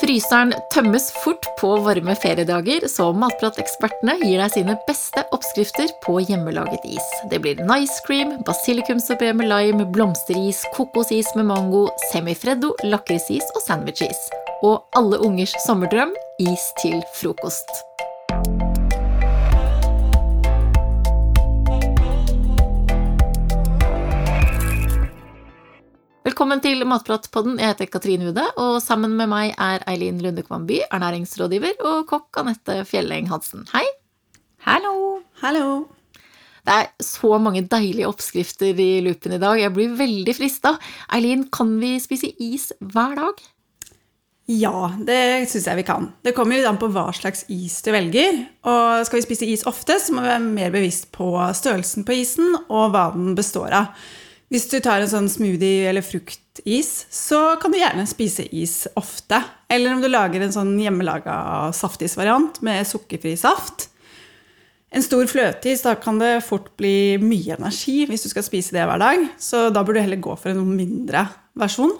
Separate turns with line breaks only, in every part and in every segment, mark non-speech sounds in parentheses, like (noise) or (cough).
Fryseren tømmes fort på varme feriedager, så Matpratekspertene gir deg sine beste oppskrifter på hjemmelaget is. Det blir nice cream, basilikumsorbet med lime, blomsteris, kokosis med mango, semifreddo, lakrisis og sandwichis. Og alle ungers sommerdrøm is til frokost. Velkommen til Matpratpodden. Jeg heter Katrine Hude, og sammen med meg er Eileen Lundekvam By, ernæringsrådgiver, og kokk Anette Fjelleng Hansen. Hei.
Hallo.
Hallo.
Det er så mange deilige oppskrifter i loopen i dag. Jeg blir veldig frista. Eileen, kan vi spise is hver dag?
Ja, det syns jeg vi kan. Det kommer jo an på hva slags is du velger. Og skal vi spise is ofte, så må vi være mer bevisst på størrelsen på isen og hva den består av. Hvis du tar en sånn smoothie eller fruktis, så kan du gjerne spise is ofte. Eller om du lager en sånn hjemmelaga saftisvariant med sukkerfri saft. En stor fløteis, da kan det fort bli mye energi hvis du skal spise det hver dag. Så da burde du heller gå for en mindre versjon.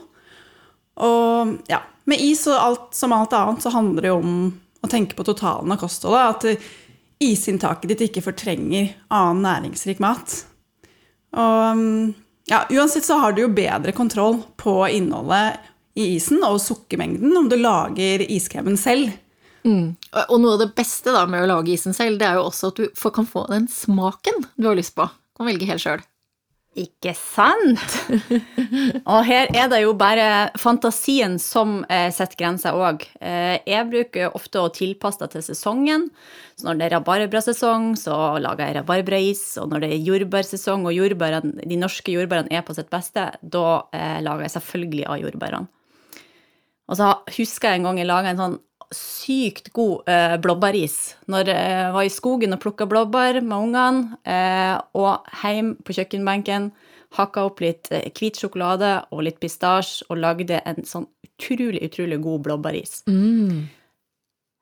Og ja, med is og alt som alt annet så handler det jo om å tenke på totalen av kostholdet. At isinntaket ditt ikke fortrenger annen næringsrik mat. Og ja, Uansett så har du jo bedre kontroll på innholdet i isen og sukkermengden om du lager iskremen selv.
Mm. Og noe av det beste da med å lage isen selv, det er jo også at du kan få den smaken du har lyst på. Du kan velge helt sjøl.
Ikke sant? (laughs) Og her er det jo bare fantasien som eh, setter grenser òg. Eh, jeg bruker ofte å tilpasse det til sesongen. Så når det er rabarbrasesong, så lager jeg rabarbrais. Og når det er jordbærsesong og de norske jordbærene er på sitt beste, da eh, lager jeg selvfølgelig av jordbærene. Og så husker jeg en gang jeg laga en sånn sykt god eh, blåbæris når jeg var i skogen og plukka blåbær med ungene, eh, og hjemme på kjøkkenbenken hakka opp litt eh, hvit sjokolade og litt pistasje og lagde en sånn utrolig, utrolig god blåbæris.
Mm.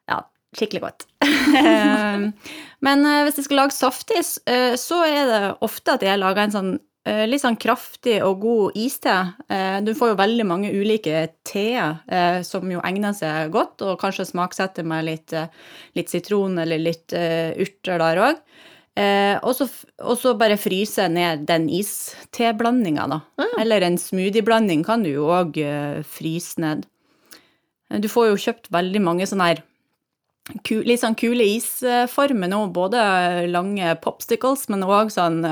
Ja, skikkelig godt. (laughs) Men eh, hvis jeg skal lage softis, eh, så er det ofte at jeg lager en sånn Eh, litt sånn kraftig og god iste. Eh, du får jo veldig mange ulike teer eh, som jo egner seg godt, og kanskje smaksetter med litt, litt sitron eller litt urter der òg. Og så bare fryse ned den isteblandinga, da. Mm. Eller en smoothieblanding kan du jo òg fryse ned. Du får jo kjøpt veldig mange sånne her litt sånn kule isformer nå, både lange popsticles, men òg sånn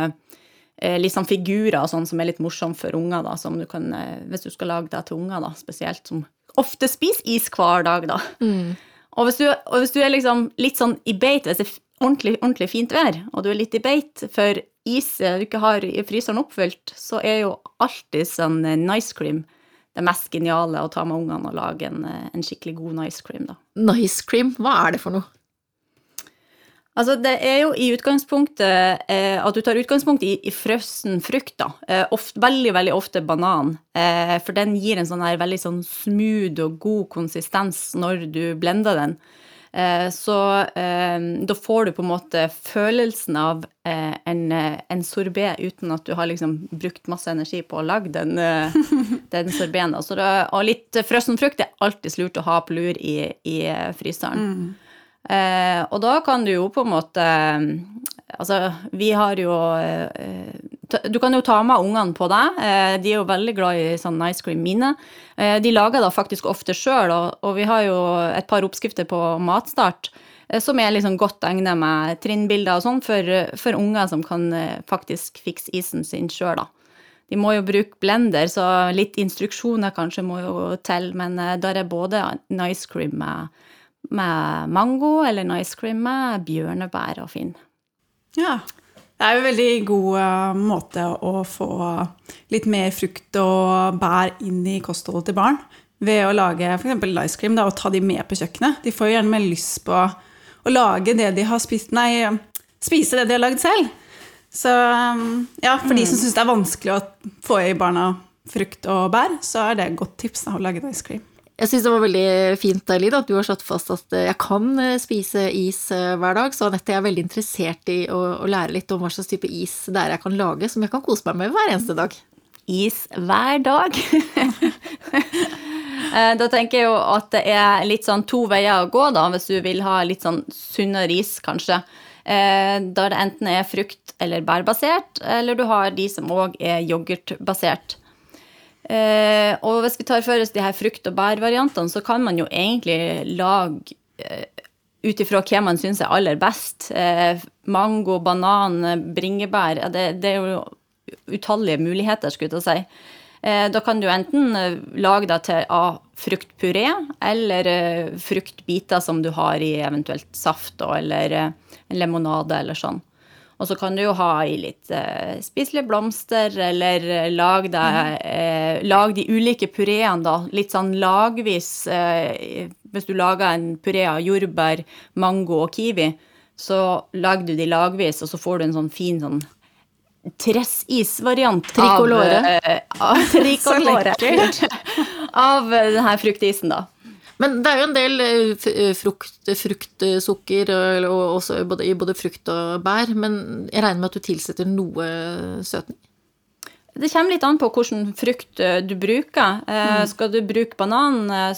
Eh, sånn figurer og sånn som er litt morsomme for unger, da, som du kan, eh, hvis du skal lage det til unger, da, spesielt, som ofte spiser is hver dag, da.
Mm.
Og, hvis du, og, hvis du, er liksom litt sånn i beit, hvis det er ordentlig, ordentlig fint vær, og du er litt i beit for is du ikke har i fryseren oppfylt, så er jo alltid sånn eh, nice cream det mest geniale å ta med ungene og lage en, en skikkelig god nice cream, da.
Nice cream, hva er det for noe?
Altså, det er jo i utgangspunktet eh, at du tar utgangspunkt i, i frossen frukt, da. Eh, ofte, veldig, veldig ofte banan. Eh, for den gir en sånn her veldig sånn smooth og god konsistens når du blender den. Eh, så eh, da får du på en måte følelsen av eh, en, en sorbé uten at du har liksom brukt masse energi på å lage den, (laughs) den sorbeen. Og litt frossen frukt er alltid lurt å ha på lur i, i fryseren. Mm. Eh, og da kan du jo på en måte Altså, vi har jo eh, Du kan jo ta med ungene på. Eh, de er jo veldig glad i sånn ice cream mine. Eh, de lager da faktisk ofte sjøl, og, vi har jo et par oppskrifter på Matstart eh, som er liksom godt egnet med trinnbilder og sånn for, for, unger som kan eh, faktisk fikse isen sin sjøl, da. De må jo bruke blender, så litt instruksjoner kanskje må jo til, men der er både ice cream med med mango eller nice ice cream med bjørnebær og Finn.
Ja. Det er jo en veldig god uh, måte å få litt mer frukt og bær inn i kostholdet til barn. Ved å lage f.eks. ice cream da, og ta de med på kjøkkenet. De får jo gjerne mer lyst på å lage det de har spist Nei, spise det de har lagd selv. Så um, ja, for mm. de som syns det er vanskelig å få i barna frukt og bær, så er det et godt tips da, å lage ice cream.
Jeg syns det var veldig fint Lid, at du har slått fast at eh, jeg kan eh, spise is eh, hver dag. Så Anette jeg er veldig interessert i å, å, lære litt om hva slags type is det er jeg kan lage, som jeg kan kose meg med hver eneste dag.
Is hver dag. (laughs) Da tenker jeg jo at det er litt sånn to veier å gå, da, hvis du vil ha litt sånn sunnere is, kanskje. Der det enten er frukt- eller bærbasert, eller du har de som òg er yoghurtbasert. Eh, og hvis vi tar for oss de her frukt- og bærvariantene, så kan man jo egentlig lage eh, ut ifra hva man syns er aller best. Eh, mango, banan, bringebær. Det, det er jo utallige muligheter, skulle jeg si. Eh, da kan du enten eh, lage deg til av fruktpuré, eller eh, fruktbiter som du har i eventuelt saft, eller eh, en lemonade eller sånn. Og så kan du jo ha i litt eh, spiselige blomster, eller eh, lag, deg, eh, lag de ulike pureene, da. Litt sånn lagvis. Eh, hvis du lager en puré av jordbær, mango og kiwi, så lager du de lagvis, og så får du en sånn fin sånn tressisvariant
Tricolore.
av, eh, av, (laughs) tricolore. (laughs) av denne fruktisen, da.
Men det er jo en del eh, eh, frukt, fruktsukker og, og også både, i både frukt og bær, men jeg regner med at du tilsetter noe søtning?
Det kommer litt an på hvilken frukt eh, du bruker. Eh, Skal du bruke banan, eh,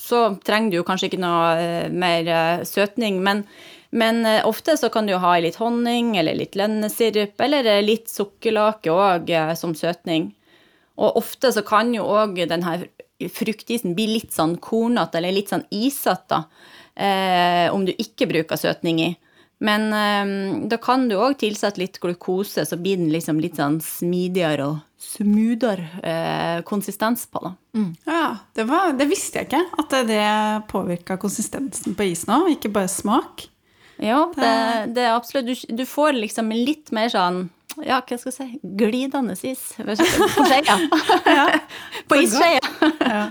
så trenger du kanskje ikke noe eh, mer eh, søtning, men, men eh, ofte så kan du ha i litt honning eller litt lønnesirup eller eh, litt sukkerlake òg som søtning. Og ofte så kan jo òg den her fruktisen blir litt sånn kornete eller litt sånn isete, eh, om du ikke bruker søtning i. Men eh, da kan du òg tilsette litt glukose, så blir den liksom litt sånn smidigere og smoothere eh, konsistens på, da.
Ja, det, var, det visste jeg ikke, at det påvirka konsistensen på isen òg, ikke bare smak.
Ja, det, det er absolutt du, du får liksom litt mer sånn ja, hva skal jeg si, glidende is på skeia. på isskeia.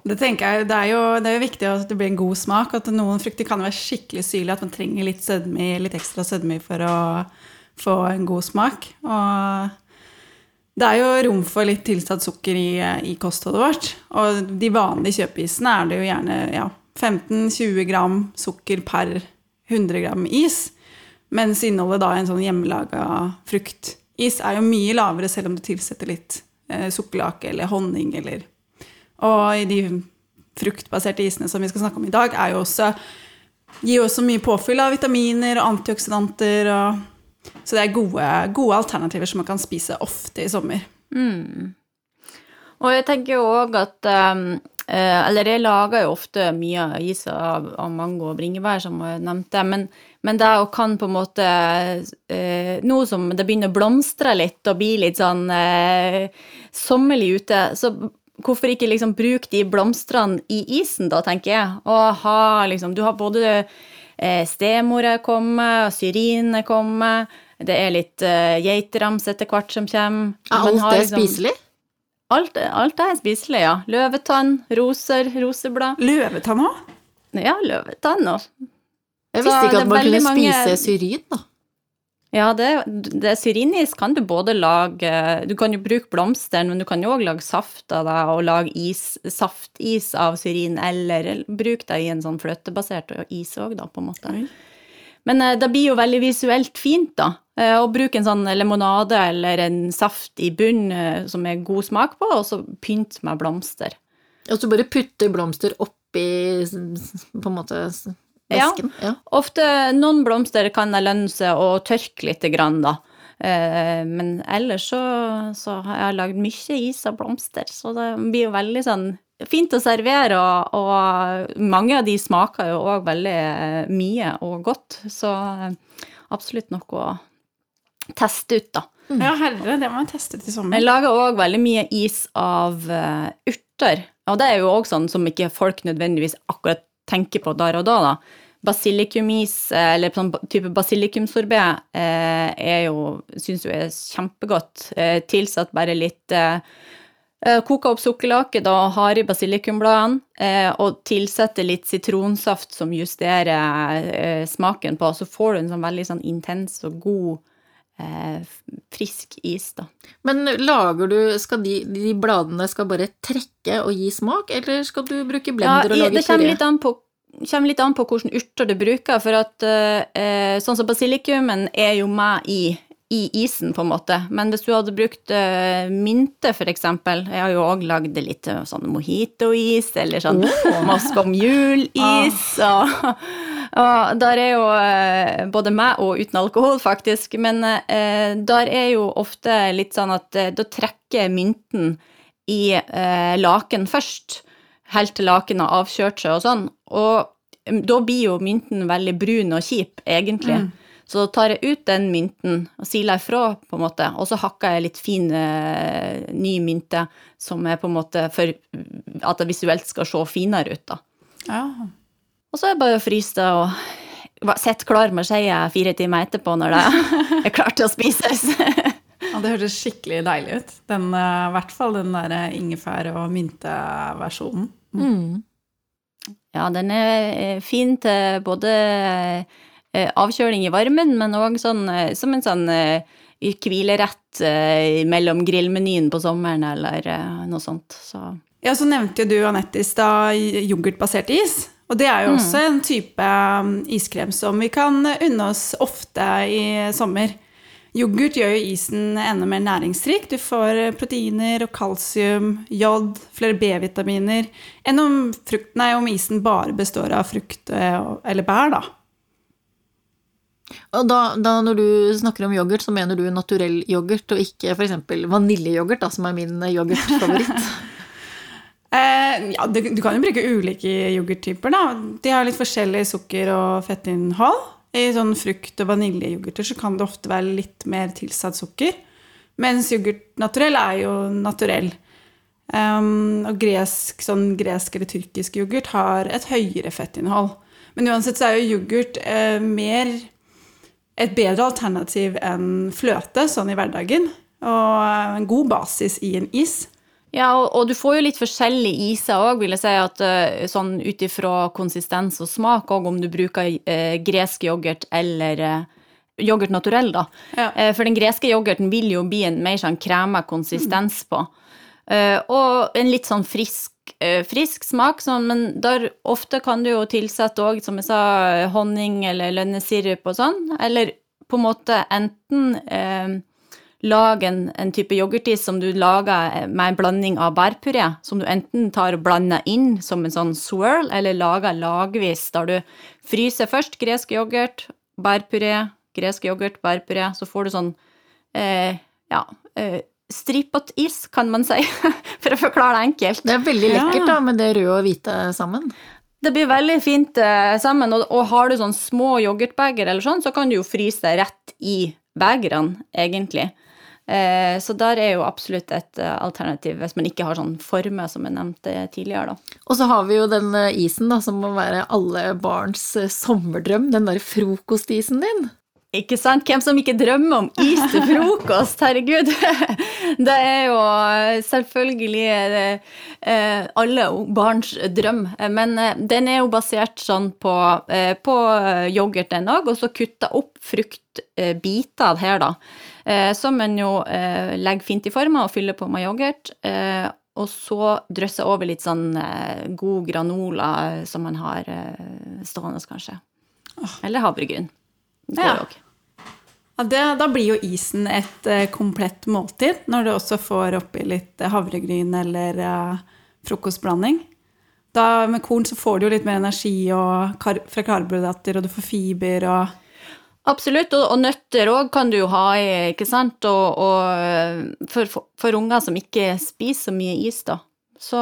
Det tenker jeg, det er jo det er jo viktig at det blir en god smak. At noen frukter kan være skikkelig syrlige, at man trenger litt, sødme, litt ekstra sødme for å få en god smak. Og det er jo rom for litt tilsatt sukker i, i kostholdet vårt. Og de vanlige kjøpeisene er det jo gjerne ja, 15-20 gram sukker per 100 gram is. Mens innholdet da i en sånn hjemmelaga fruktis er jo mye lavere, selv om du tilsetter litt eh, sukkerlake eller honning eller og i de fruktbaserte isene som vi skal snakke om i dag, er jo også, gir jo også mye påfyll av vitaminer og antioksidanter. Og, så det er gode, gode alternativer som man kan spise ofte i sommer.
Og jeg tenker jo òg at um, Eller jeg lager jo ofte mye is av, av mango og bringebær, som jeg nevnte, men, men det å kan på en måte eh, Nå som det begynner å blomstre litt og bli litt sånn eh, sommerlig ute, så hvorfor ikke liksom bruke de blomstene i isen, da, tenker jeg. Og ha liksom Du har både eh, stemora komme, kommet, syrine kommet, det er litt eh, geiterams etter hvert som kommer.
Er alt
har
det
liksom-
spiselig?
Alt, alt er spiselig, ja. Løvetann, roser, roseblad.
Løvetann òg?
Ja, løvetann òg.
Jeg visste ikke at man kunne
mange-
spise syrin, da.
Ja, det, det syrinis kan du både lage Du kan jo bruke blomsteren, men du kan jo òg lage saft av det, og lage is, saftis av syrin, eller bruke det i en sånn fløtebasert is òg, da, på en måte. Men eh, det blir jo veldig visuelt fint, da. Eh, Å bruke en sånn limonade eller en saft i bunn eh, som er god smak på, og så pynte med blomster.
Og så bare putte blomster oppi på en måte vesken?
Ja.
Ja.
Ofte noen blomster kan det lønne seg å tørke litt, grann, da. Eh, Men ellers så, så har jeg lagd mye is av blomster, så det blir jo veldig sånn fint å servere, og, og mange av de smaker jo òg veldig mye og godt, så absolutt noe å teste ut, da.
Ja, herre, det må jeg teste til
Jeg
sommer.
lager òg veldig mye is av uh, urter. Og det er jo òg sånn som ikke folk nødvendigvis akkurat tenker på der og da, da. Basilikumis, eh, eller sånn type basilikumsorbé, eh, er jo, syns jo er kjempegodt. Eh, tilsatt bare litt Koka opp sukkerlake, da har i basilikumbladene, eh, og tilsetter litt sitronsaft som justerer smaken på, så får du en sånn veldig sånn intens og god frisk is, da.
Men lager du Skal de, de bladene skal bare trekke og gi smak, eller skal du bruke blender og
lage
lage
det kommer
puré?
litt an på kommer litt an på hvilke urter du bruker, for at eh, sånn som basilikumen er jo med i i isen, på en måte. Men hvis du hadde brukt eh, mynte, for eksempel Jeg har jo òg lagd litt uh, sånn mojito-is, eller sånn oh. Moscow Mule-is, ah. og, og der er jo uh, både meg og uten alkohol, faktisk, men uh, der er jo ofte litt sånn at da trekker mynten i laken først, helt til lakenet har avkjørt seg og sånn, og da blir jo mynten veldig brun og kjip, egentlig. Mm. Så tar jeg ut den mynten og siler ifra, på en måte, og så hakker jeg litt fin eh, ny mynte som er på en måte for at det visuelt skal se finere ut, da. Ja. Og så er det bare å fryse det og sitte klar med skeia fire timer etterpå når det (laughs) er klart til å spises.
ja, det hørtes skikkelig deilig ut. Den, eh, I hvert fall den der ingefær- og mynteversjonen. Mm.
Mm. Ja, den er fin til både Eh, avkjøling i varmen, men òg sånn, eh, som en sånn eh, hvilerett mellom grillmenyen på sommeren eller noe sånt. Så.
Ja, så nevnte jo du Anette i stad yoghurtbasert is. Og det er jo mm. også en type um, iskrem som vi kan unne oss ofte i sommer. Yoghurt gjør jo isen enda mer næringsrik. Du får proteiner og kalsium, jod, flere B-vitaminer enn om, frukt, nei, om isen bare består av frukt eller bær, da.
Og da, da, når du snakker om yoghurt, så mener du naturell yoghurt, og ikke f.eks. vaniljeyoghurt, som er min yoghurtfavoritt? (laughs)
eh, ja, du, du, kan jo bruke ulike yoghurttyper, da. De har litt forskjellig sukker- og fettinnhold. I sånn frukt- og vaniljeyoghurter kan det ofte være litt mer tilsatt sukker. Mens yoghurt naturell er jo naturell. Um, og gresk, sånn gresk eller tyrkisk yoghurt har et høyere fettinnhold. Men uansett så er jo yoghurt eh, mer et bedre alternativ enn fløte sånn i hverdagen. Og en god basis i en is.
Ja, og, og du får jo litt forskjellige iser òg, vil jeg si. at uh, Sånn ut ifra konsistens og smak òg, om du bruker eh, gresk yoghurt eller eh, yoghurt naturell, da. Ja. for den greske yoghurten vil jo bli en mer sånn krema konsistens mm. på. og en litt sånn frisk Eh, frisk smak, sånn, men der ofte kan du jo tilsette òg, som jeg sa, honning eller lønnesirup og sånn. Eller på en måte enten eh, lage en, en, type yoghurtis som du lager med en blanding av bærpuré, som du enten tar og blander inn som en sånn swirl, eller lager lagvis, der du fryser først gresk yoghurt, bærpuré, gresk yoghurt, bærpuré, så får du sånn eh, ja, eh, Stripet is, kan man si, (laughs) for å forklare det enkelt.
Det er veldig lekkert da, med det røde og hvite sammen.
Det blir veldig fint eh, sammen, og, og, har du sånn små yoghurtbeger eller sånn, så kan du jo fryse rett i begerne, egentlig. Uh, så der er jo absolutt et uh, alternativ hvis man ikke har sånn forme, som jeg nevnte tidligere, da.
Og så har vi jo den isen da, som må være alle barns sommerdrøm, den der frokostisen din.
Ikke sant? Hvem som ikke drømmer om is til frokost? Herregud. (laughs) Det er jo selvfølgelig eh, alle barns drøm. Men eh, den er jo basert sånn på, eh, på yoghurt, den òg, og så kutta opp fruktbiter her, da. Som en jo legger fint i forma og fyller på med yoghurt. Og så drysser over litt sånn god granola som man har stående, kanskje. Eller havregryn. Det går
ja. Ja, det, da blir jo isen et komplett måltid, når du også får oppi litt havregryn eller frokostblanding. Da Med korn så får du jo litt mer energi kar fra karbohydrater, og du får fiber og
Absolutt, og, og nøtter òg kan du jo ha i, ikke sant, og, og for, for, for unger som ikke spiser så mye is, da. Så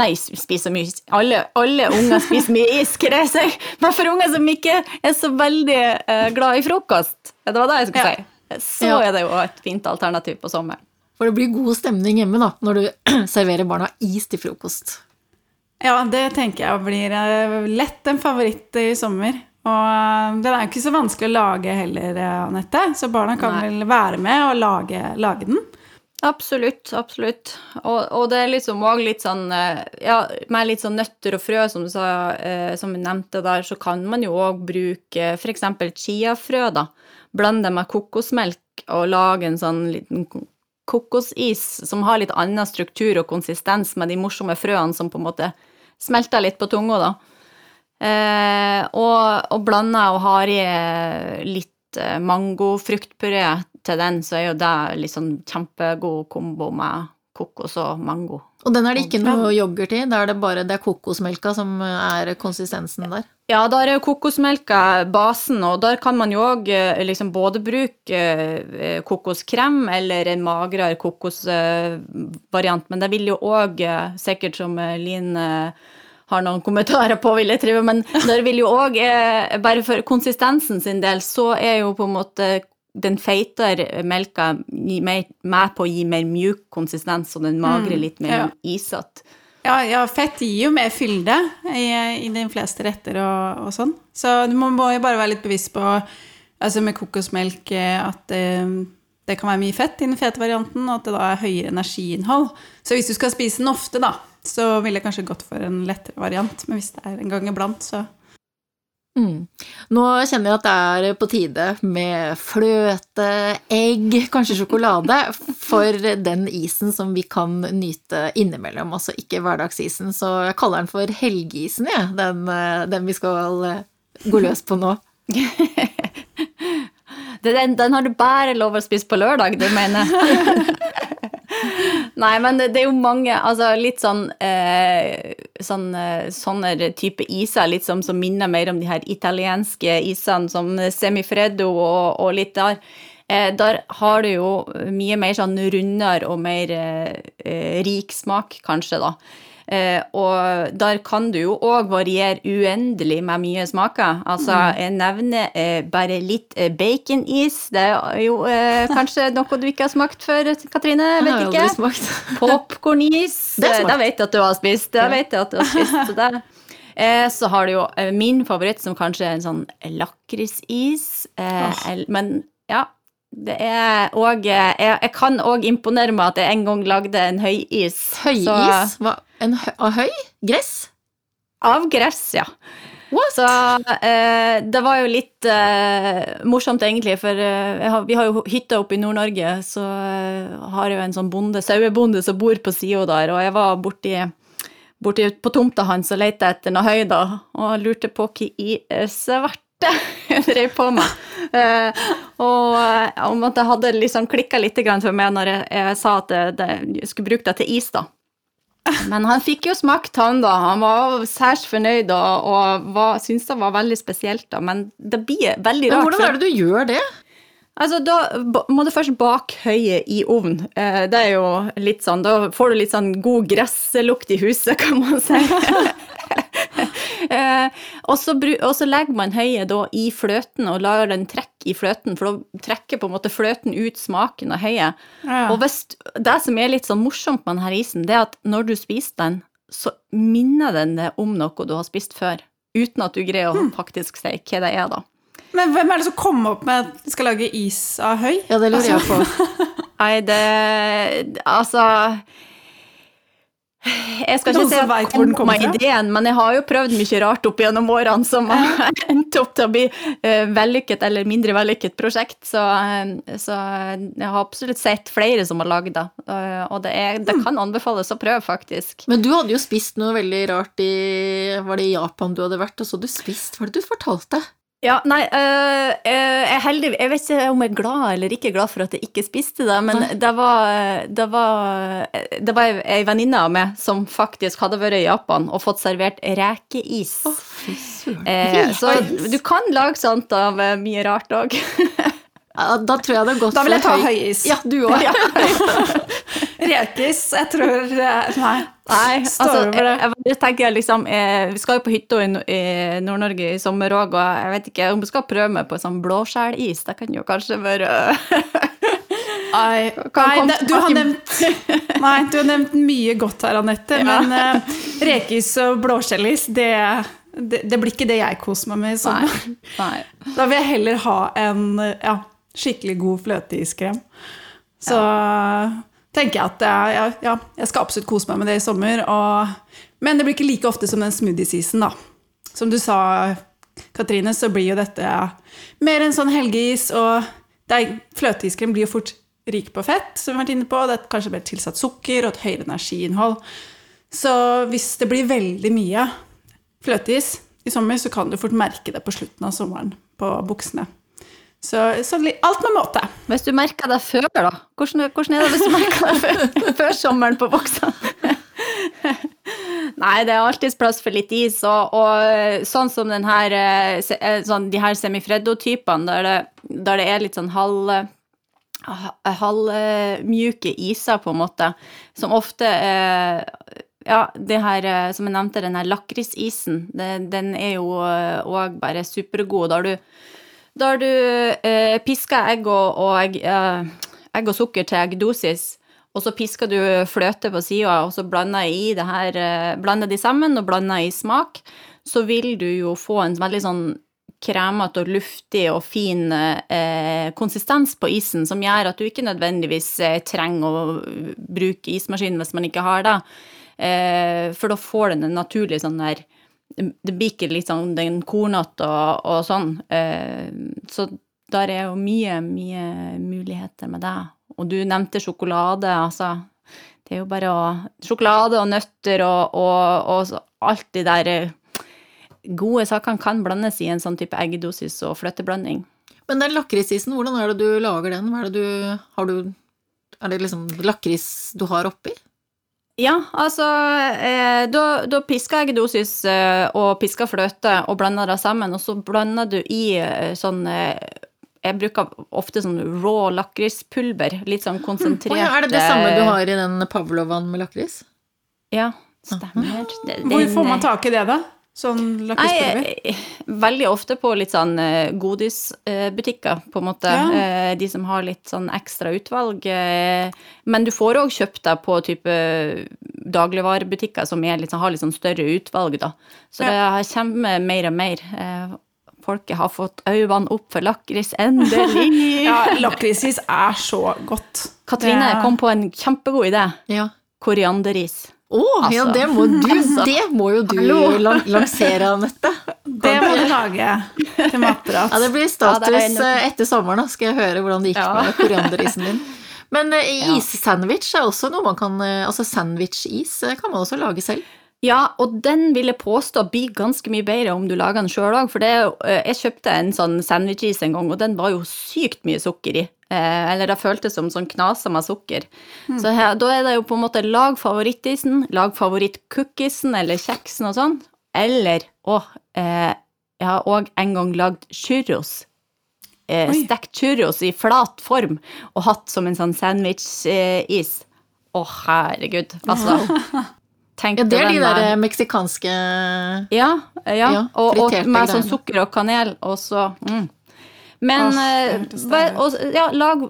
Nei, spiser mye Alle, alle unger spiser mye is, skal jeg si. Men for unger som ikke er så veldig uh, glad i frokost, det var det jeg skulle ja. si, så ja. er det jo et fint alternativ på sommeren.
For det blir god stemning hjemme da, når du (clears throat) serverer barna is til frokost.
Ja, det tenker jeg blir uh, lett en favoritt i sommer. Og uh, den er jo ikke så vanskelig å lage heller, Anette, så barna kan Nei. vel være med og lage, lage den.
Absolutt, absolutt. Og, og, det er liksom òg litt sånn eh, Ja, med litt sånn nøtter og frø, som du sa, eh, som vi nevnte der, så kan man jo òg bruke f.eks. chiafrø, da. Blande med kokosmelk og lage en sånn liten kokosis som har litt annen struktur og konsistens med de morsomme frøene som på en måte smelter litt på tunga, da. Eh, og, og blanda og har i litt Eh, mangofruktpuré til den, så er jo det liksom kjempegod kombo med kokos og mango.
Og den er det ikke noe yoghurt i, da er det bare det er kokosmelka som er konsistensen der?
Ja, der er kokosmelka basen, og der kan man jo òg liksom både bruke eh, kokoskrem eller en magrere kokosvariant, men det vil jo òg, sikkert som Linn har noen kommentarer på, vil jeg trive. men der vil jo òg, bare for konsistensen sin del, så er jo på en måte den feitere melka med på å gi mer mjuk konsistens, og den magre
Mm,
litt mer
ja.
isete.
Ja, ja, fett gir jo mer fylde i, i de fleste retter og, og sånn. Så du må, jo bare være litt bevisst på, altså med kokosmelk, eh, at det, det kan være mye fett i den fete varianten, og at det da er høyere energiinnhold. Så hvis du skal spise den ofte, da, så ville jeg kanskje gått for en lettere variant. Men hvis det er en gang iblant, så
Mm. Nå kjenner jeg at det er på tide med fløte, egg, kanskje sjokolade, for den isen som vi kan nyte innimellom, altså ikke hverdagsisen. Så jeg kaller den for helgeisen, jeg, den, eh, den vi skal eh, gå løs på nå. (laughs)
Den, den har du bare lov å spise på lørdag, du mener? (laughs) Nei, men det, det er jo mange Altså litt sånn, eh, sånn eh, Sånne type iser, litt som, som minner mer om de her italienske isene, som semifreddo og, og litt der. Eh, der har du jo mye mer sånn rundere og mer eh, eh, rik smak, kanskje, da. Eh, og der kan du jo òg variere uendelig med mye smaker. Altså, jeg nevner eh, bare litt eh, baconis. Det er jo (laughs) kanskje noe du ikke har smakt før, Katrine? Vet ikke.
smakt. (laughs)
Popkornis.
Det
Det, vet jeg at du har spist. Det vet jeg at du har spist. Så, det. (laughs) Så har du jo min favoritt, som kanskje er en sånn lakrisis. Eh, el- Men ja. Det er òg jeg, jeg kan òg imponere meg at jeg en gang lagde en høyis. Så-
Høyis? Hva? En høy, av høy? Gress?
Av gress, ja. Så eh, det var jo litt eh, morsomt, egentlig, for eh, har, vi har jo hytte oppe i Nord-Norge, så eh, har jeg jo en sånn bonde, sauebonde som bor på sida der, og jeg var borti, borti på tomta hans og lette etter noe høy, da, og lurte på hva i eh, svarte jeg drev på med. Eh, og om at det hadde liksom klikka litt for meg når jeg, jeg sa at jeg skulle bruke det til is, da. Men han fikk jo smakt, han da. Han var særs fornøyd og, og var, syntes det var veldig spesielt, da. Men det blir veldig
Men hvordan er det du gjør det?
Altså, da må du først bake høyet i ovnen. Eh, det er jo litt sånn, da får du litt sånn god gresslukt i huset, kan man si. (laughs) (laughs) eh, og, så, bru- og så legger man høyet da i fløten og lar den trekke i fløten, for da trekker på en måte fløten ut smaken av høyet.
Ja.
Og hvis, det som er litt sånn morsomt med denne isen, det er at når du spiser den, så minner den deg om noe du har spist før, uten at du greier å faktisk si hva det er, da.
Men hvem er det som kom opp med at vi skal lage is av høy?
Ja, det lurer jeg på. (laughs)
Nei, det Altså Jeg skal ikke si at
den
kom med ideen, men jeg har jo prøvd mye rart opp gjennom årene som har (laughs) endt opp til å bli eh, vellykket eller mindre vellykket prosjekt. Så, eh, så jeg har absolutt sett flere som har lagd det, eh, og det, er, det kan anbefales å prøve, faktisk.
Men du hadde jo spist noe veldig rart i Var det i Japan du hadde vært, og så hadde du spist Hva var det du fortalte?
Ja, nei, øh, jeg heldig Jeg vet ikke om jeg er glad eller ikke glad for at jeg ikke spiste det, men
Nei.
det var, det var, det var ei- venninne av meg som faktisk hadde vært i Japan og fått servert rekeis.
Oh.
Eh, så du kan lage sånt av eh, mye rart òg. (laughs)
Ja, da tror jeg det har gått
Da vil jeg ta
høy.
høyis.
Ja, du òg. (laughs)
Rekis, jeg tror eh, Nei.
Nei, altså, jeg, jeg tenker liksom eh, Vi skal jo på hytta i, i Nord-Norge i sommer òg, og jeg vet ikke om vi skal prøve meg på sånn blåskjellis. Det kan jo kanskje være (laughs)
Nei, nei det, du, har nevnt, nei, du har nevnt mye godt her, Anette, men uh, rekis og blåskjellis, det, det, det blir ikke det jeg koser meg med i sommer.
Nei. Nei.
Da vil jeg heller ha en eh, ja, skikkelig god fløteiskrem. Så tenker jeg at jeg, ja, ja, jeg skal absolutt kose meg med det i sommer. Og, men det blir ikke like ofte som den smoothie-season, da. Som du sa, Katrine, så blir jo dette ja, mer en sånn helgeis, og fløteiskrem blir jo fort rik på fett, som vi har vært inne på. Det er kanskje mer tilsatt sukker og et høyere energiinnhold. Så hvis det blir veldig mye fløteis i sommer, så kan du fort merke det på slutten av sommeren på buksene. Så, så alt med måte.
Hvis du merker deg før, da? Hvordan, hvordan er det hvis du merker deg før, (laughs) før sommeren på boksa? (laughs) Nei, det er alltids plass for litt is, og, og sånn som den her, eh, eh, sånn, de her semifreddo-typene, der, det- der det er litt sånn halv halvmjuke iser, på en måte, som ofte Ja, det her eh, som jeg nevnte, den her lakrisisen, den er jo òg bare supergod. Da har du da har du eh, piska egg og, og eh, egg og sukker til eggdosis, og så pisker du fløte på sida, og så blander i det her eh, Blander de sammen og blander i smak, så vil du jo få en veldig sånn kremete og luftig og fin eh, konsistens på isen, som gjør at du ikke nødvendigvis eh, trenger å bruke ismaskin hvis man ikke har det, eh, for da får den en naturlig sånn der det blir ikke litt sånn den kornete og, og sånn. Eh, så der er jo mye, mye muligheter med det. Og du nevnte sjokolade, altså. Det er jo bare å Sjokolade og nøtter og, og, og alt de der eh, gode sakene kan blandes i en sånn type eggedosis og fløteblanding.
Men den lakrisisen, hvordan er det du lager den? Du du Er det liksom lakris du har oppi?
Ja, altså eh, Da, da pisker eggedosis eh, og pisker fløte og blander det sammen, og så blander du i eh, sånn eh, Jeg bruker ofte sånn rå lakrispulver. Litt sånn konsentrert
Oh, ja, er det det samme du har i den pavlovan med lakris?
Ja, stemmer. Den,
Hvor får man tak i det, da? Sånn?
Nei, eh, veldig ofte på litt sånn eh, godisbutikker, på en måte.
Ja.
Eh, De som har litt sånn ekstra utvalg. Men du får òg kjøpt deg på type dagligvarebutikker som er litt, sånn- har litt sånn større utvalg, da. Så det kommer mer og mer. Folket har fått øynene opp for lakris, endelig! (laughs)
Ja, lakrisis er så godt.
Katrine kom på en kjempegod idé.
Ja.
Korianderis.
Å, ja,
Altså.
det må du (laughs) Det må jo du lansere, Anette. (laughs)
Det må du lage til matprat. (laughs)
Ja, det blir
Ja,
status
det er en-
eh, etter sommeren, da. Skal jeg høre hvordan det gikk
Ja.
med korianderisen din. Men
is-sandwich
issandwich er også noe man kan eh, Altså sandwich-is eh, kan man også lage selv.
Ja, og den vil jeg påstå blir ganske mye bedre om du lager den sjøl òg. For det, eh, jeg kjøpte en sånn sandwich-is en gang, og den var jo sykt mye sukker i. Eh, eller det føltes som sånn knasa med sukker. Så her, da er det jo på en måte lag favorittisen, lag favorittcookiesen eller kjeksen og sånn. Eller å, eh, jeg har òg en gang lagd churros. Eh, stekt churros i flat form og hatt som en sånn sandwich-is. Å, herregud. Altså. (laughs) Tenk
Ja, det er de der
der.
eh, meksikanske
Ja, ja.
Ja,
og, og med sånn sukker og kanel, og så mm. Men
Åh, det
eh, bare- og, ja, lag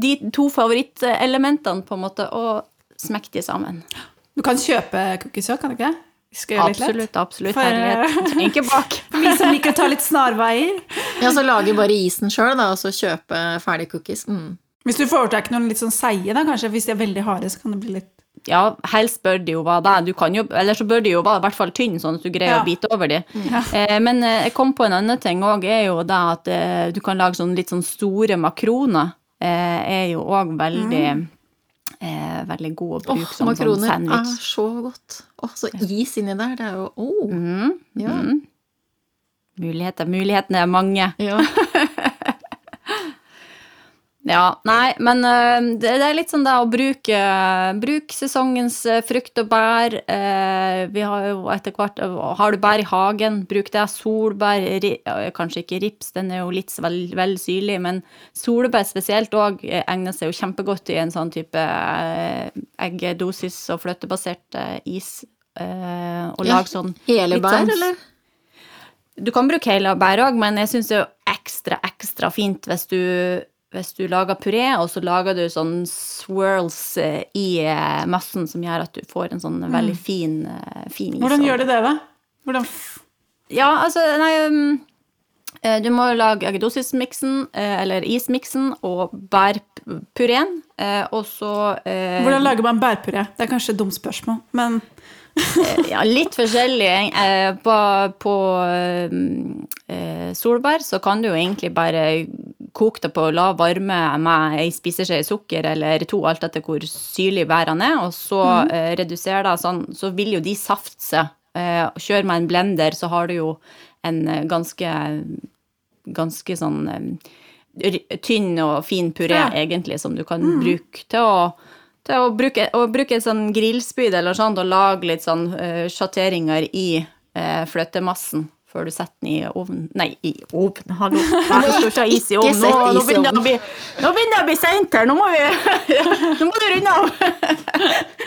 de to favorittelementene, på en måte, og smekk de sammen.
Du kan kjøpe cookies òg, kan du ikke?
Absolutt, absolutt.
For-
Herlighet. (laughs) Ikke bak. (laughs)
For vi som liker å ta litt snarveier.
Ja, så lage bare isen sjøl, da, og så kjøpe ferdig cookies. Mm.
Hvis du foretrekker noen litt sånn seige, da, kanskje. Hvis de er veldig harde, så kan det bli litt
Ja, helst bør de jo være deg, Du kan jo, eller så bør de jo være i hvert fall tynne, sånn at du greier
Ja.
å bite over de.
Ja.
Eh, men eh, jeg kom på en annen ting òg, er jo det at eh, du kan lage sånn litt sånn store makroner. Eh, er jo òg veldig eh, veldig god å
bruke
bruke som sånn
makroner er så godt. Åh, så is inni der, det er jo oh.
Mm.
Ja.
Mm. Muligheter, mulighetene er mange.
ja. (laughs)
Ja, nei, men eh, det, er litt sånn da å bruke Bruk sesongens eh, frukt og bær. Eh, vi har jo etter hvert Har du bær i hagen, bruk det. Solbær, ja, kanskje ikke rips, den er jo litt vel, vel syrlig, men solbær spesielt òg egner seg jo kjempegodt i en sånn type eggedosis og fløtebasert is. Og
Ja,
lag sånn
Hele bær,
sånn-
eller?
Du kan bruke hele bær òg, men jeg syns det er ekstra, ekstra fint hvis du, hvis du lager puré, og så lager du sånn swirls eh, i eh, massen som gjør at du får en sånn veldig fin, eh, fin is.
Hvordan gjør du det, da? Hvordan
Ja, altså, nei eh, Du må lage eggedosismiksen, eh, eller ismiksen, og bærpureen, og så
Hvordan lager man bærpuré? Det er kanskje et dumt spørsmål, men (laughs)
Ja, litt forskjellig. På på eh, solbær så kan du jo egentlig bare koke det på lav varme med ei spiseskje sukker eller to, alt etter hvor syrlig værene er, og så eh, redusere det sånn, så vil jo de safte seg. Eh, kjør med en blender, så har du jo en eh, ganske ganske sånn eh, tynn og fin puré,
Ja.
egentlig, som du kan bruke til å til å bruke, å bruke en sånn grillspyd eller sånt, og lage litt sånn uh, sjatteringer i uh, fløtemassen før du setter den i ovnen. Nei, i ovnen, hallo! Jeg skal ikke is i ovnen. Nå, nå, begynner det å bli, nå begynner det å bli seint her! Nå må vi (laughs) Nå må du runde av! (laughs)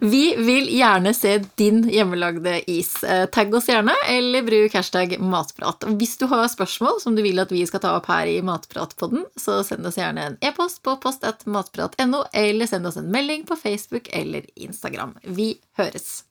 Vi vil gjerne se din hjemmelagde is. Eh, Tagg oss gjerne, eller bruk hashtag matprat. Hvis du har spørsmål som du vil at vi skal ta opp her i Matpratpodden, så send oss gjerne en e-post på post.matprat.no, eller send oss en melding på Facebook eller Instagram. Vi høres!